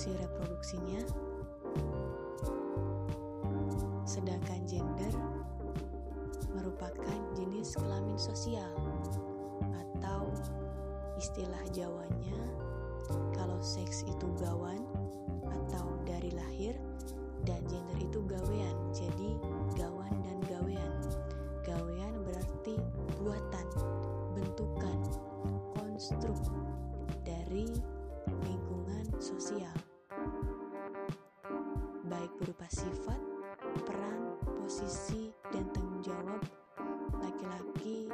fungsi-reproduksinya. Sedangkan gender merupakan jenis kelamin sosial atau istilah Jawanya kalau seks itu gawan atau dari lahir dan gender itu gawean. Jadi gawan dan gawean. Gawean berarti buatan, bentukan, konstruk dari lingkungan sosial. Berupa sifat, peran, posisi, dan tanggung jawab laki-laki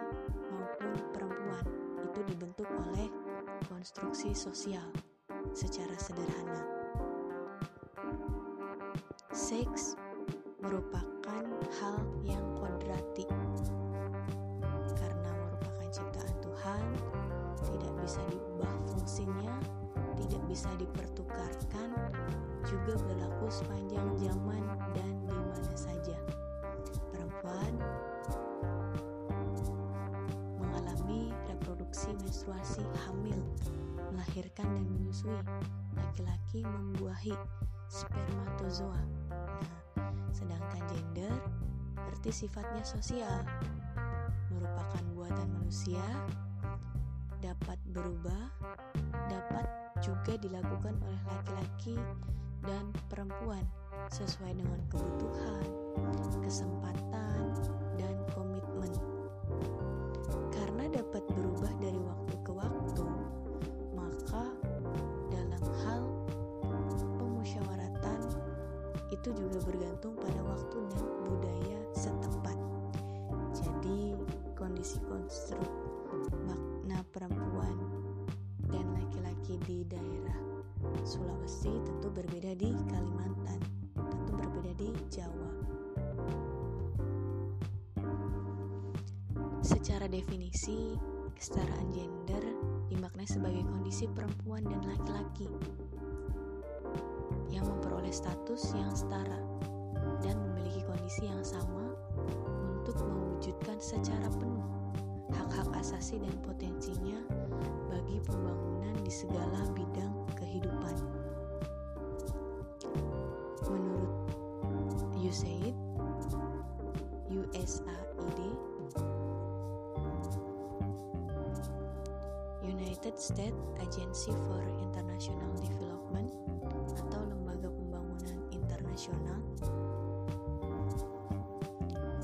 maupun perempuan itu dibentuk oleh konstruksi sosial secara sederhana. Seks merupakan hal yang kodrati karena merupakan ciptaan Tuhan, tidak bisa diubah fungsinya, tidak bisa dipertukarkan, juga berlaku sepanjang zaman dan di mana saja. Perempuan mengalami reproduksi menstruasi hamil, melahirkan dan menyusui. Laki-laki membuahi spermatozoa. Nah, sedangkan gender berarti sifatnya sosial, merupakan buatan manusia, dapat berubah, dapat juga dilakukan oleh laki-laki dan perempuan sesuai dengan kebutuhan, kesempatan, dan komitmen. Karena dapat berubah dari waktu ke waktu, maka dalam hal pemusyawaratan itu juga bergantung pada waktu dan Secara definisi, kesetaraan gender dimaknai sebagai kondisi perempuan dan laki-laki yang memperoleh status yang setara dan memiliki kondisi yang sama untuk mewujudkan secara penuh hak-hak asasi dan potensinya bagi pembangunan di segala bidang kehidupan. Menurut USAID, USAID, United States Agency for International Development atau Lembaga Pembangunan Internasional,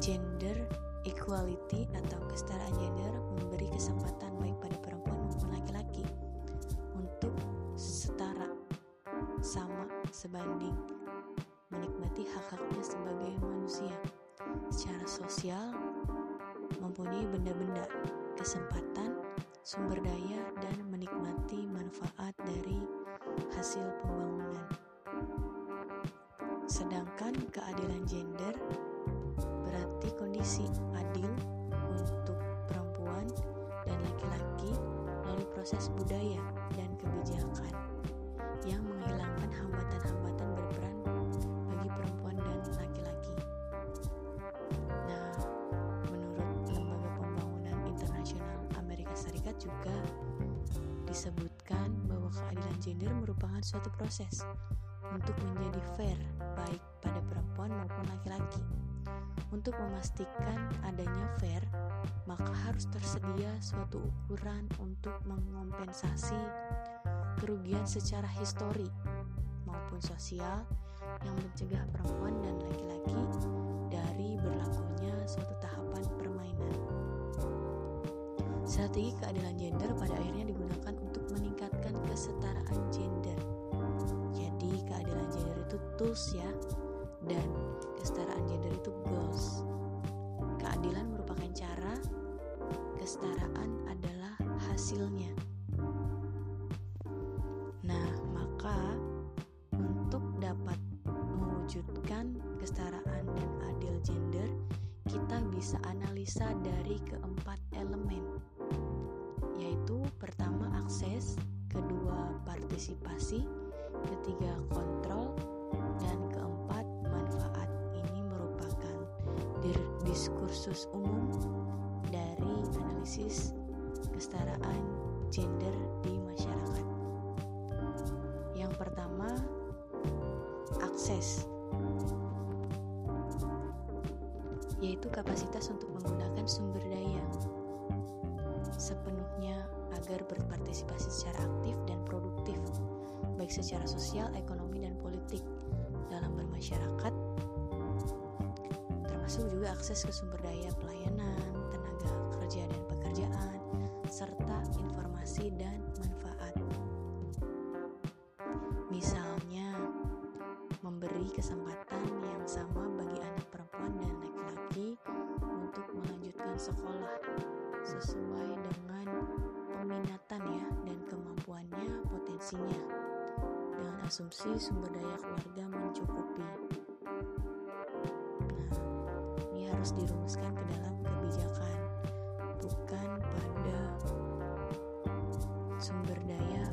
gender equality atau kesetaraan gender memberi kesempatan baik pada perempuan maupun laki-laki untuk setara, sama, sebanding menikmati hak-haknya sebagai manusia. Secara sosial mempunyai benda-benda, kesempatan, sumber daya, dan menikmati manfaat dari hasil pembangunan. Sedangkan keadilan gender berarti kondisi adil untuk perempuan dan laki-laki melalui proses budaya dan kebijakan yang menghilangkan hambatan-hambatan disebutkan bahwa keadilan gender merupakan suatu proses untuk menjadi fair baik pada perempuan maupun laki-laki. Untuk memastikan adanya fair, maka harus tersedia suatu ukuran untuk mengompensasi kerugian secara histori maupun sosial yang mencegah perempuan dan laki-laki dari berlakunya suatu tahapan permainan. Strategi keadilan gender pada akhirnya digunakan meningkatkan kesetaraan gender. Jadi keadilan gender itu tools ya, dan kesetaraan gender itu goals. Keadilan merupakan cara, kesetaraan adalah hasilnya. Nah, maka untuk dapat mewujudkan kesetaraan dan adil gender, kita bisa analisa dari keempat elemen, yaitu pertama akses, partisipasi, ketiga kontrol, dan keempat manfaat. Ini merupakan diskursus umum dari analisis kesetaraan gender di masyarakat. Yang pertama, akses, yaitu kapasitas untuk menggunakan sumber daya sepenuhnya agar berpartisipasi secara aktif dan produktif, baik secara sosial, ekonomi, dan politik dalam bermasyarakat, termasuk juga akses ke sumber daya pelayanan, tenaga kerja dan pekerjaan, serta informasi dan manfaat. Misalnya, memberi kesempatan yang sama bagi anak perempuan dan laki-laki untuk melanjutkan sekolah dengan asumsi sumber daya keluarga mencukupi. Nah, ini harus dirumuskan ke dalam kebijakan, bukan pada sumber daya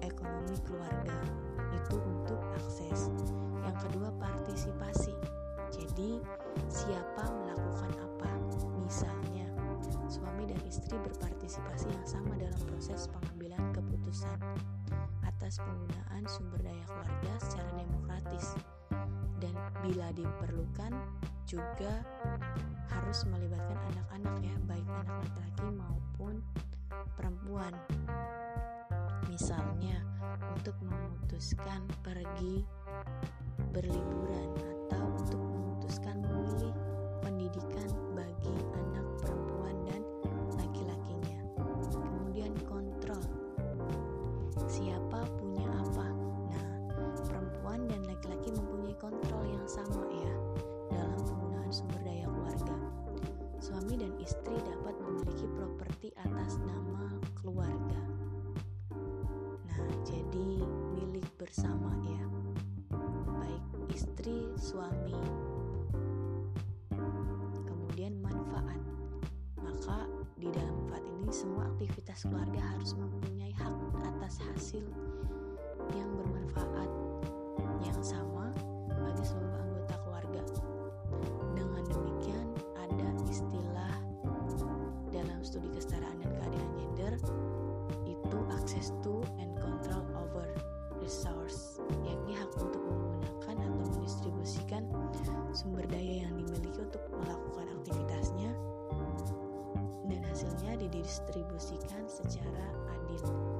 ekonomi keluarga. Itu untuk akses. Yang kedua, partisipasi. Jadi, siapa melakukan apa? Misalnya, suami dan istri berpartisipasi yang sama dalam proses pengambilan keputusan atas penggunaan sumber daya keluarga secara demokratis. Dan bila diperlukan juga harus melibatkan anak-anak ya baik anak laki-laki maupun perempuan. Misalnya untuk memutuskan pergi berliburan atau untuk memutuskan memilih pendidikan bagi anak aktivitas keluarga harus mempunyai hak atas hasil yang bermanfaat yang sama bagi seluruh anggota keluarga. Dengan demikian ada istilah dalam studi kesetaraan dan keadilan gender itu access to and control over resource yakni hak untuk menggunakan atau mendistribusikan sumber daya yang dimiliki untuk melakukan aktivitasnya dan hasilnya didistribusikan secara adil.